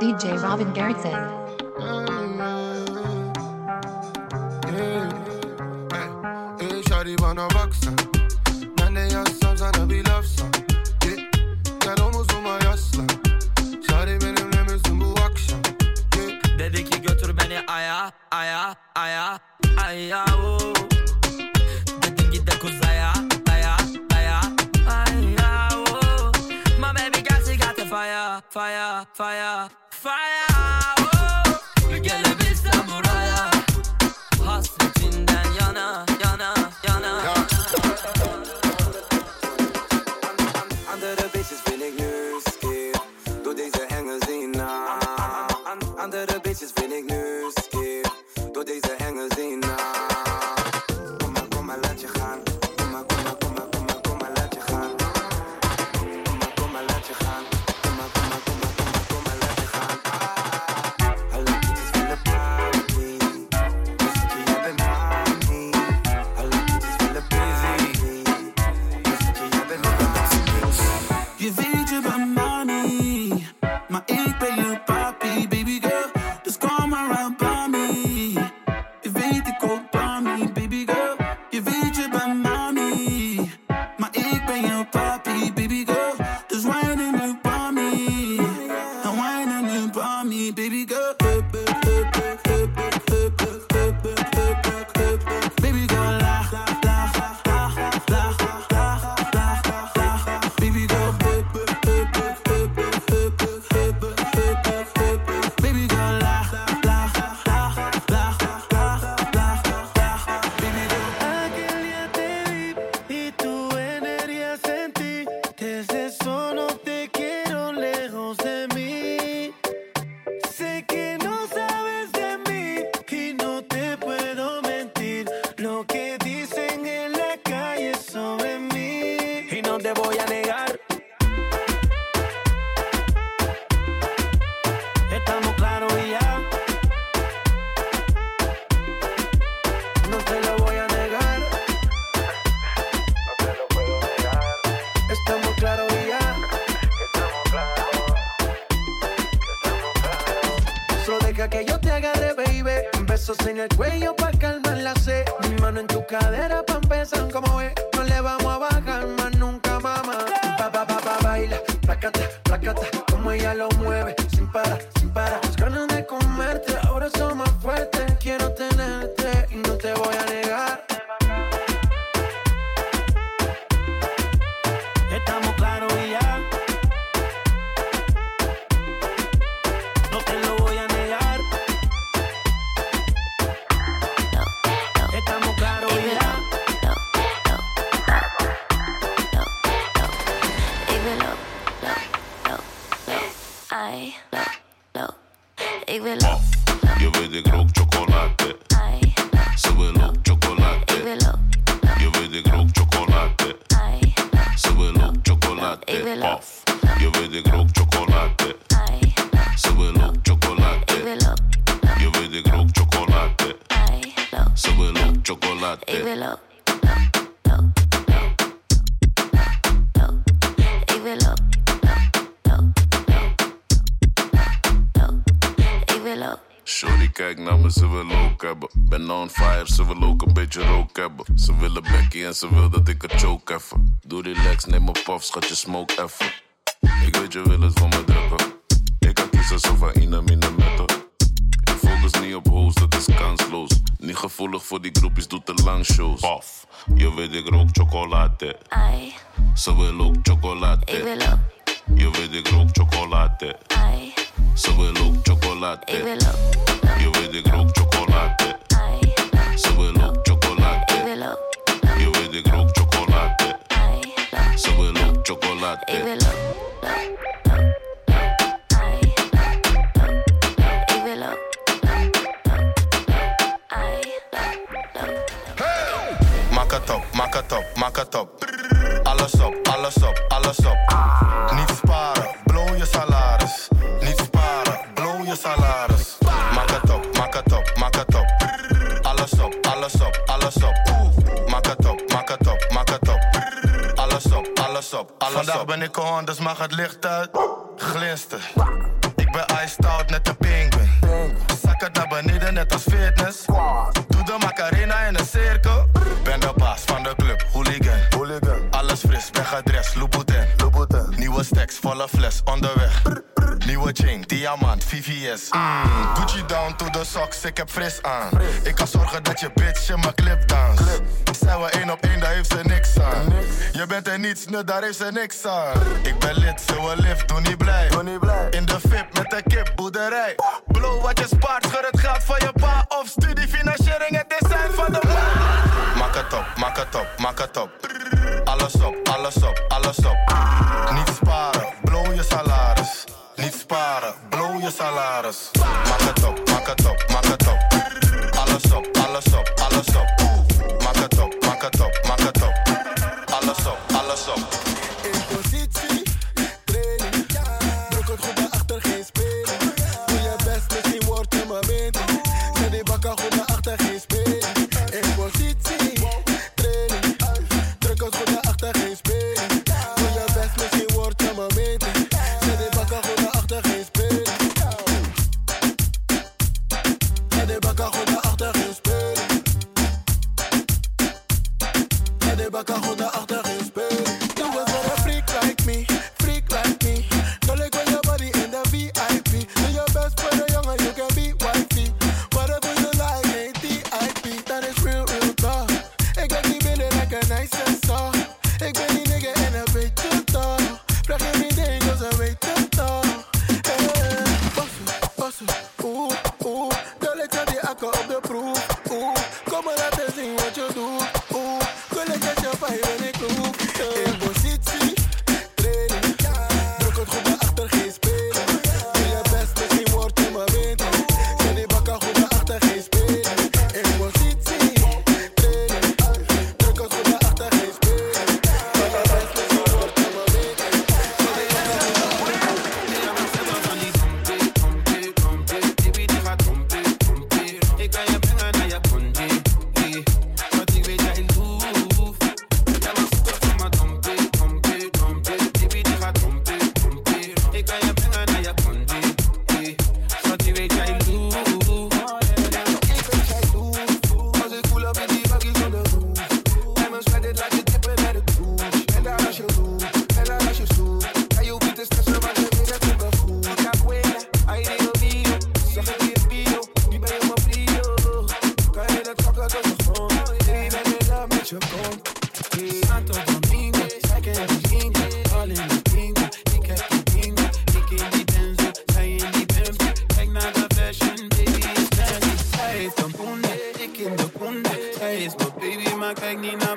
DJ Robin Gertzen. Şari bana baksan Ben ne yazsam sana bir lafsam Git gel omuzuma yaslan Şari benimle misin bu akşam Git Dedi ki götür beni aya aya aya Aya ooo fire, fire, fire. besos en el cuello pa' calmar la sed. Mi mano en tu cadera pa' empezar como es. No le vamos a bajar más nunca, mamá. Pa, pa, pa, pa, baila, placata, placata, como ella lo Ze willen Becky en ze wil dat ik het choke even. Doe relax, neem een puff, schat je smoke even. Ik weet je wil het van me drukken. Ik kan kiezen zo van in en in Je metal. Ik focus niet op hoes, dat is kansloos. Niet gevoelig voor die groepjes, doet te lang shows. Paf, je weet ik rook chocolade. Ai. Ze wil ook chocolade. Ik wil ook. Je weet ik rook chocolade. Ai. Ze wil ook chocolade. Ik wil ook. Je weet ik rook chocolade. latte. Ik wil ook, ook, ook, ook, ai, ook, ook, ook. Ik wil ook, ook, ook, ai, ook, ook, ook. Maak het op. Alles op, alles op, alles. Niet sparen ben ik on, dus mag het licht uit. Glinster. Ik ben iced out, net de penguin. het naar beneden, net als fitness. Doe de macarena in een cirkel. Ben de baas van de club, hooligan. Alles fris, ben gedrest, Louboutin. Nieuwe stacks, volle fles, onderweg ja man, VVS. Mm, Gucci down to the socks, ik heb fris aan. Ik kan zorgen dat je bitch in mijn clip dans. Zei we één op één, daar heeft ze niks aan. Je bent er niets, nu daar heeft ze niks aan. Ik ben lid, zo een lift, doe niet blij. In de VIP met de kip, boerderij. Blow wat je spaart, voor het geld van je pa. Of studie, financiering, het design van de ma. Maak het op, maak het op, maak het op. Alles op, alles op, alles op. Niet sparen salários. Nina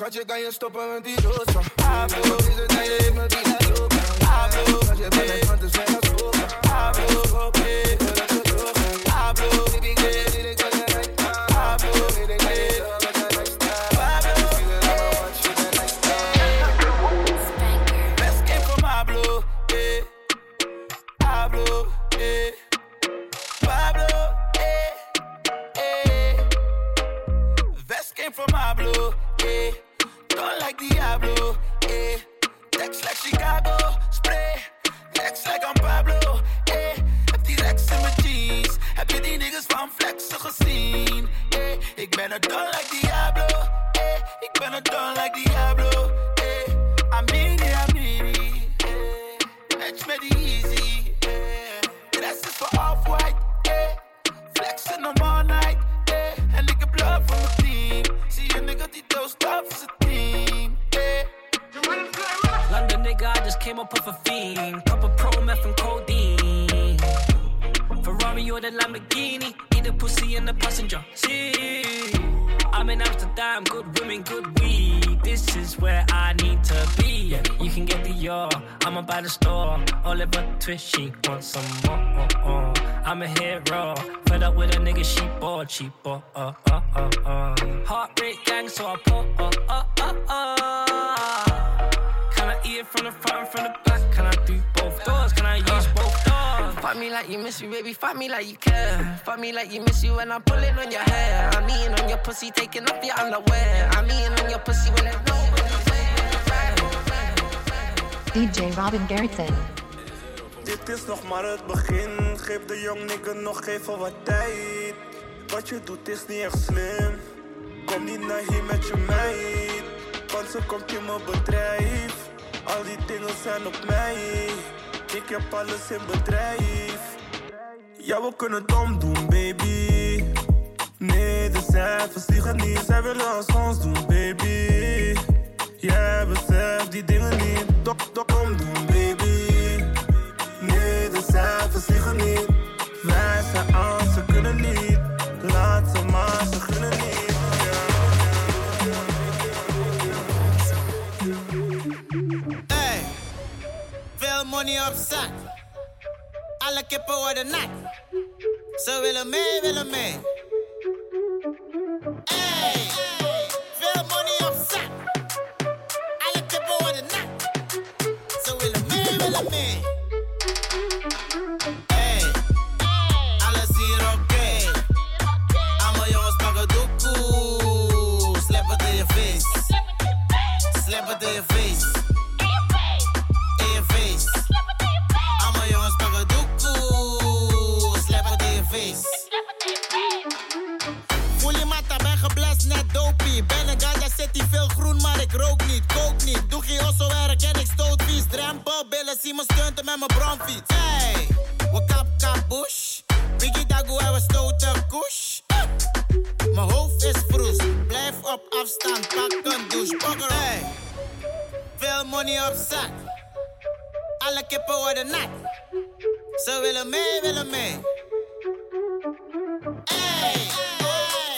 Schat, je kan je stoppen met die rosa. Pablo, is het dat je heeft me die laat lopen? Pablo, als je bij mijn hand is, ben je als opa. Pablo, hoop even dat het doorgaat. ben een don like Diablo. Hey, ik ben een don like Diablo. Oliver Twist, she wants some more. I'm a hero, fed up with a nigga, she bought, she bought. Uh, uh, uh, uh. Heart gang, so I put. Uh, uh, uh, uh. Can I eat it from the front and from the back? Can I do both doors? Can I use both doors? Fuck me like you miss me, baby. Fuck me like you care. Fuck me like you miss you when I'm pulling on your hair. I'm eating on your pussy, taking off your underwear. I'm eating on your pussy when it's DJ Robin Gerritsen. Dit is nog maar het begin. Geef de jong nigga nog even wat tijd. Wat je doet is niet echt slim. Kom niet naar hier met je meid. Want ze komt in mijn bedrijf. Al die dingen zijn op mij. Ik heb alles in bedrijf. Ja, we kunnen het omdoen, baby. Nee, de cijfers liegen niet. Zij willen als ons doen, baby. Jij beseft die dingen niet. Dok, dok, omdoen. Cijfers liegen niet. Wij zijn aan, ze kunnen niet. Laat ze maar, ze kunnen niet. Hey, veel money op zak. Alle kippen worden nat. Ze willen mee, willen mee. Osso werk en ik stoot vies. Drempel, billen, me stunten met mijn bronfiets. Hey, we kap kap bush. Biggie dago en we stoten kush. Mijn hoofd is vroes, blijf op afstand, pak een douche. Pokker, hey. Veel money op zak. Alle kippen worden nat. Ze willen mee, willen mee. Hey,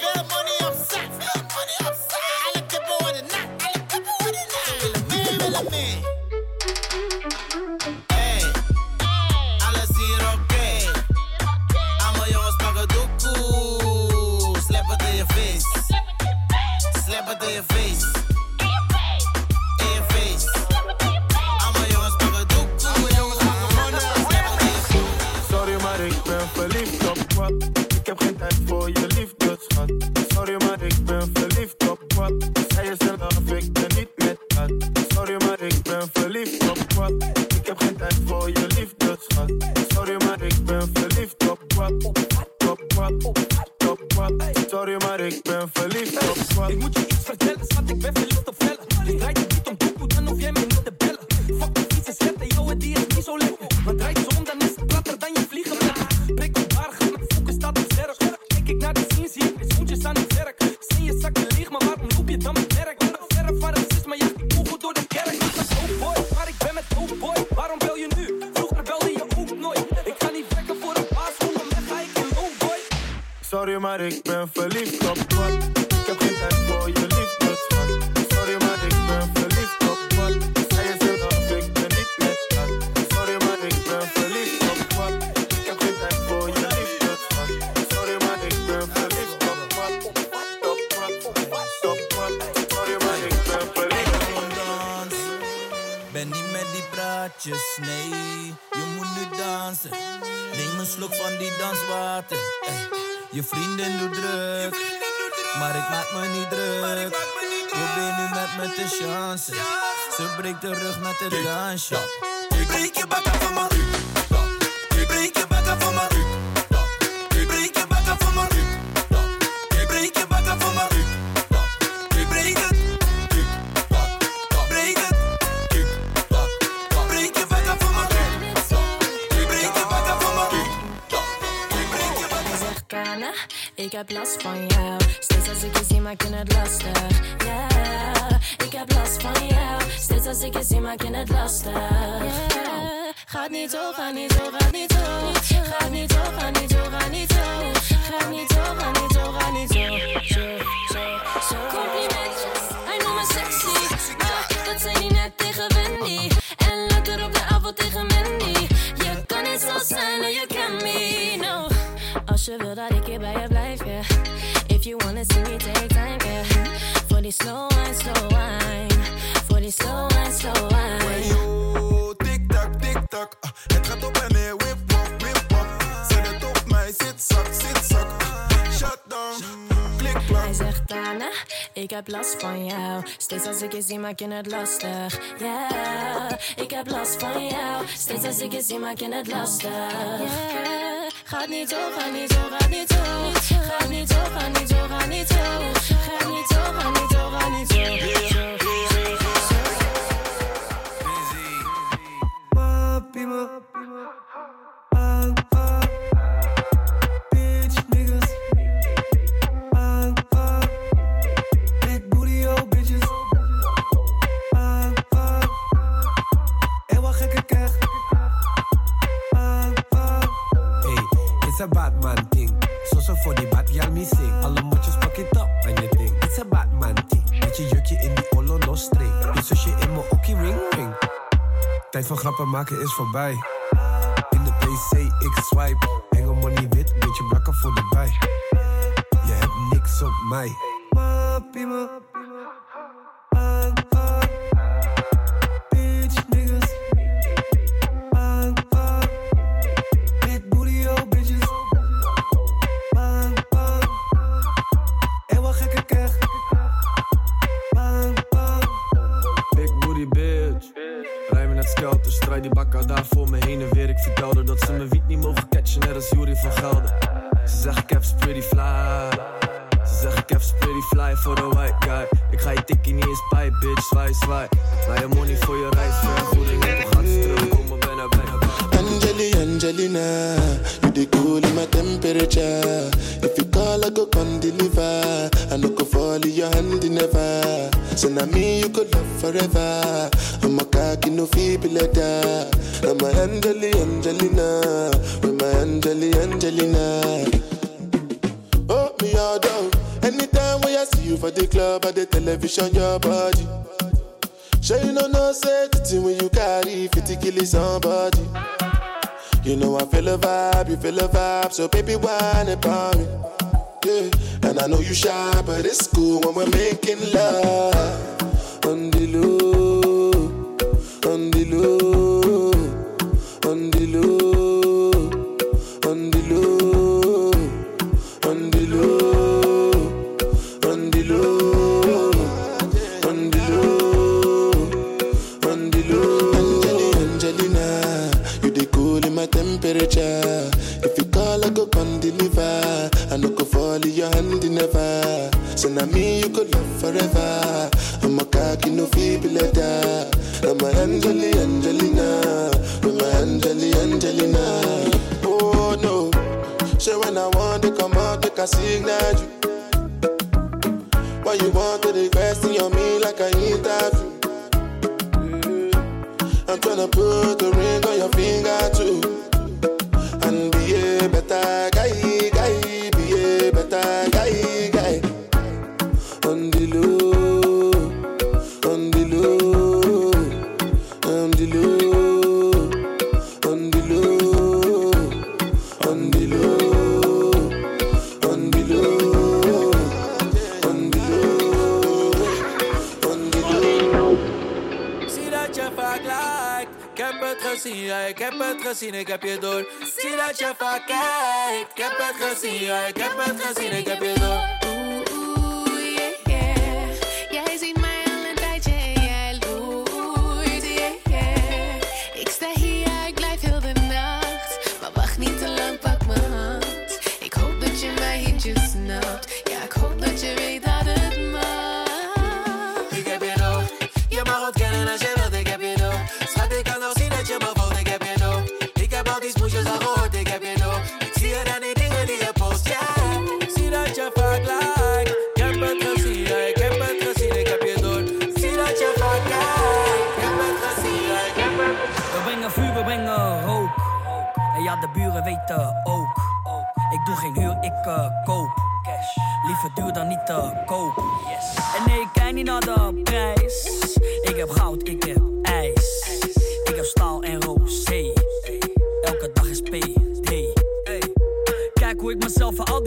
veel money op zak. Veel money op zak. Slap het in je face. Sorry, maar ik ben verliefd op wat. Ik heb geen tijd voor je liefde, schat. Sorry, maar ik ben verliefd op wat. Zij is zelf, ik ben niet met dat. Sorry, maar ik ben verliefd op wat. Ik heb geen tijd voor je liefde, schat. Sorry, maar ik ben verliefd op wat. Op wat, op wat. Sorry, maar ik ben verliefd op dans. Ben niet met die praatjes, nee. Je moet nu dansen. Neem een slok van die danswater. Je vriendin doet druk, maar ik maak me niet druk. Probeer nu met me te chansen. Ze breekt de rug met het dansje. Breek je bakken van me. Breek je bakken van me. Heb last van jou. Steeds als ik je zie, maak je het lastig. Ja, ik heb last van jou. Steeds als ik je zie, maak je het lastig. Ja, Gaat niet zo, gaat niet zo, gaat niet zo. Gaat niet zo, gaat niet zo, gaat niet zo. Gaat niet zo, gaat niet zo, gaat niet zo. Complimentjes, hij noemt me sexy. Maar dat zei hij net tegen Wendy. En lekker op de avond tegen Mandy. Je kan niet zo zijn, oh, Als je wil dat ik hier bij je blijf, yeah. If you wanna see me, take time, yeah. Voor die slow wine, slow wine. Voor die slow wine, slow wine. Tik-tak, tik-tak. ah, Het gaat op en neer, whip wop, whip wop. Zet het op mij, zit zak, zit zak. Shut down, klik klak. Hij zegt Dana, ik heb last van jou. Steeds als ik je zie, maak je het lastig. Yeah, ik heb last van jou. Steeds als ik je zie, maak je het lastig. Yeah, gaat niet zo, gaat niet zo. Gaat niet zo, gaat niet zo, gaat niet zo. Gaat niet zo, gaat niet zo, gaat niet zo. Maken is voorbij. In de PC ik swipe. Engel money wit, beetje blakken voor de bij. Je hebt niks op mij. Net skelter, strijd die bakken daar voor me heen en weer. Ik vertelde dat ze mijn wiet niet mogen catchen, net als Jury van Gelder. Ze zeggen Kev's pretty fly. Ze zeggen Kev's pretty fly voor de white guy. Ik ga je tikkie niet eens bij, bitch, zwaai, zwaai. Je money voor je reis, vergoeding en gaat ze terugkomen, bijna, bijna, bijna. Angeli, Angelina, you the cool in my temperature. Call, I go come deliver. I no go fall in your hand never. So now me you could love forever. I'm a cocky no feeble letter. I'm a Angeli, Angelina, with my Angeli, Angelina. Oh, me all down. Anytime when I see you for the club or the television, your body. Sure you know no thing when you carry 50 kill somebody. You know I feel a vibe, you feel a vibe, so baby whine about me. Yeah, and I know you shy, but it's cool when we're making love. On the low, on So now me you could love forever. I'm a cocky no feeble letter. I'm a Angeli, Angelina, with my Angeli, Angelina. Oh no, so when I want to come out, make a signal you. Why you want to question on me like I interview? Mm-hmm. I'm tryna put a gezien, ja, ik heb het gezien, ik heb je door. Zie dat je vaak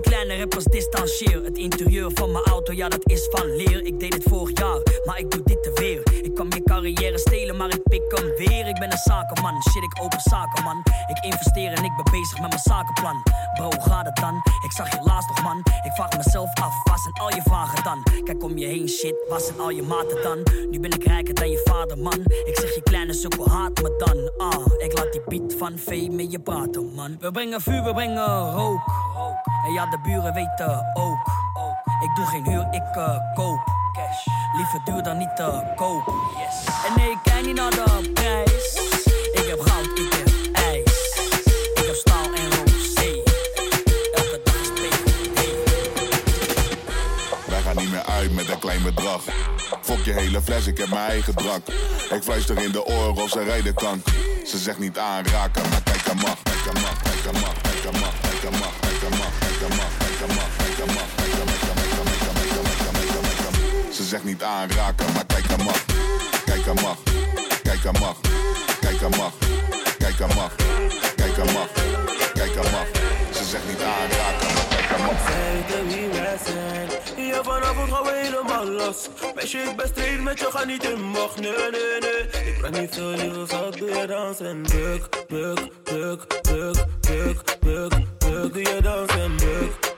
kleine rappers distancieer. Het interieur van mijn auto, ja, dat is van leer. Ik deed het vorig jaar, maar ik doe dit te weer. Ik kan je carrière stelen, maar ik pik hem weer. Ik ben een zakenman, shit, ik open zaken, man. Ik investeer en ik ben bezig met mijn zakenplan. Bro, gaat het dan? Ik zag je laatst nog, man. Ik vraag mezelf af, waar zijn al je vragen dan? Kijk om je heen, shit, waar zijn al je maten dan? Nu ben ik rijker dan je vader, man. Ik zeg je kleine sukkel, haat me dan. Ah, ik laat die beat van V met je praten, man. We brengen vuur, we brengen rook. En ja, de buren weten ook. Ik doe geen huur, ik eh, koop. Liever duur dan niet te koop. En nee, ik kijk niet naar de prijs. Ik heb goud, ik heb ijs. Ik heb staal en rosé. Elke dag is Wij gaan niet meer uit met een klein bedrag. Fok je hele fles, ik heb mijn eigen drank. Ik fluister in de oren of ze rijden kan. Ze zegt niet aanraken, maar kijk aan mag. Kijk aan mag, kijk aan mag, kijk aan mag, kijk aan mag, kijk aan mag, ze zegt niet aanraken, maar kijk hem af. Kijk hem af. Kijk hem af. Kijk hem af. Kijk hem af. Kijk hem af. Kijk hem af. Ze zegt niet aanraken, maar kijk hem af. Zij we zijn. Ja, vanavond gaan we helemaal los. Meisje, ik ben strijd met je, ga niet in mag. Nee, nee, nee. Ik ben niet zo lief als dat weer dansen. Buk, buk, buk, buk, buk, buk. broke, you don't send broke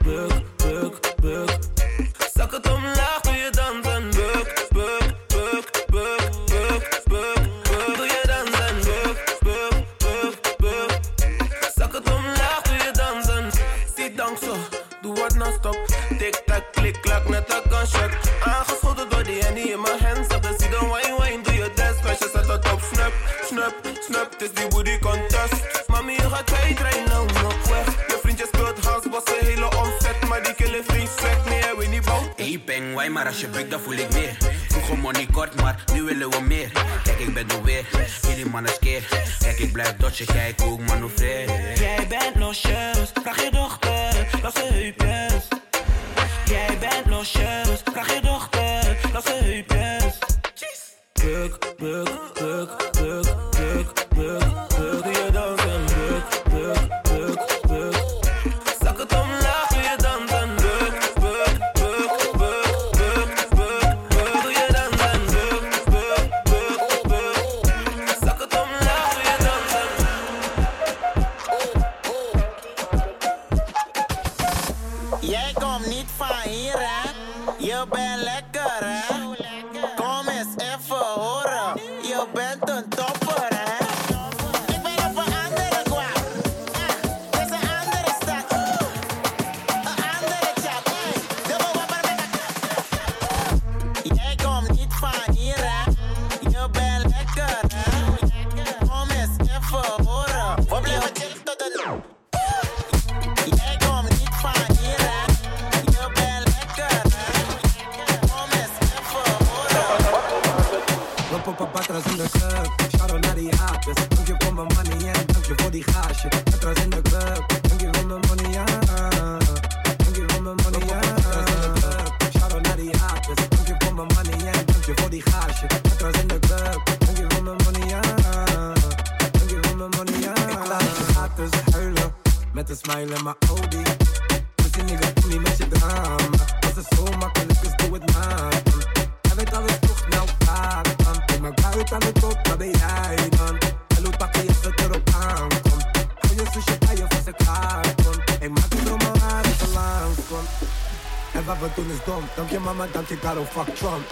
We doen is dom. Dank je mama, dank je Caro, fuck Trump.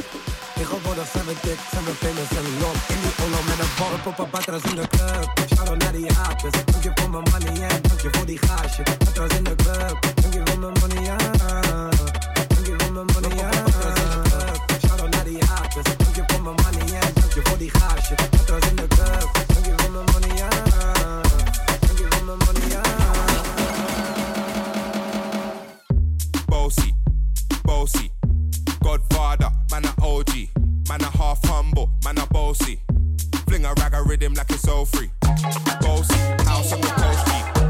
Tegenwoordig zijn we dik, zijn we famous en lom. In die olo met een bom. Op een patras in de club. Shout naar die apes. Dank je voor mijn money en dank je voor die gaasje. Patras in de club. Dank je voor mijn money, ja. Dank je voor mijn money, ja. Shout naar die apes. Dank je voor mijn money en dank je voor die gaasje. Patras in de club. Dank je voor mijn money, ja. Dank je voor mijn money, ja. bossy. Godfather, man a OG. Man a half humble, man a bossy. Fling a rag a rhythm like it's all free. Bossy, house on the coast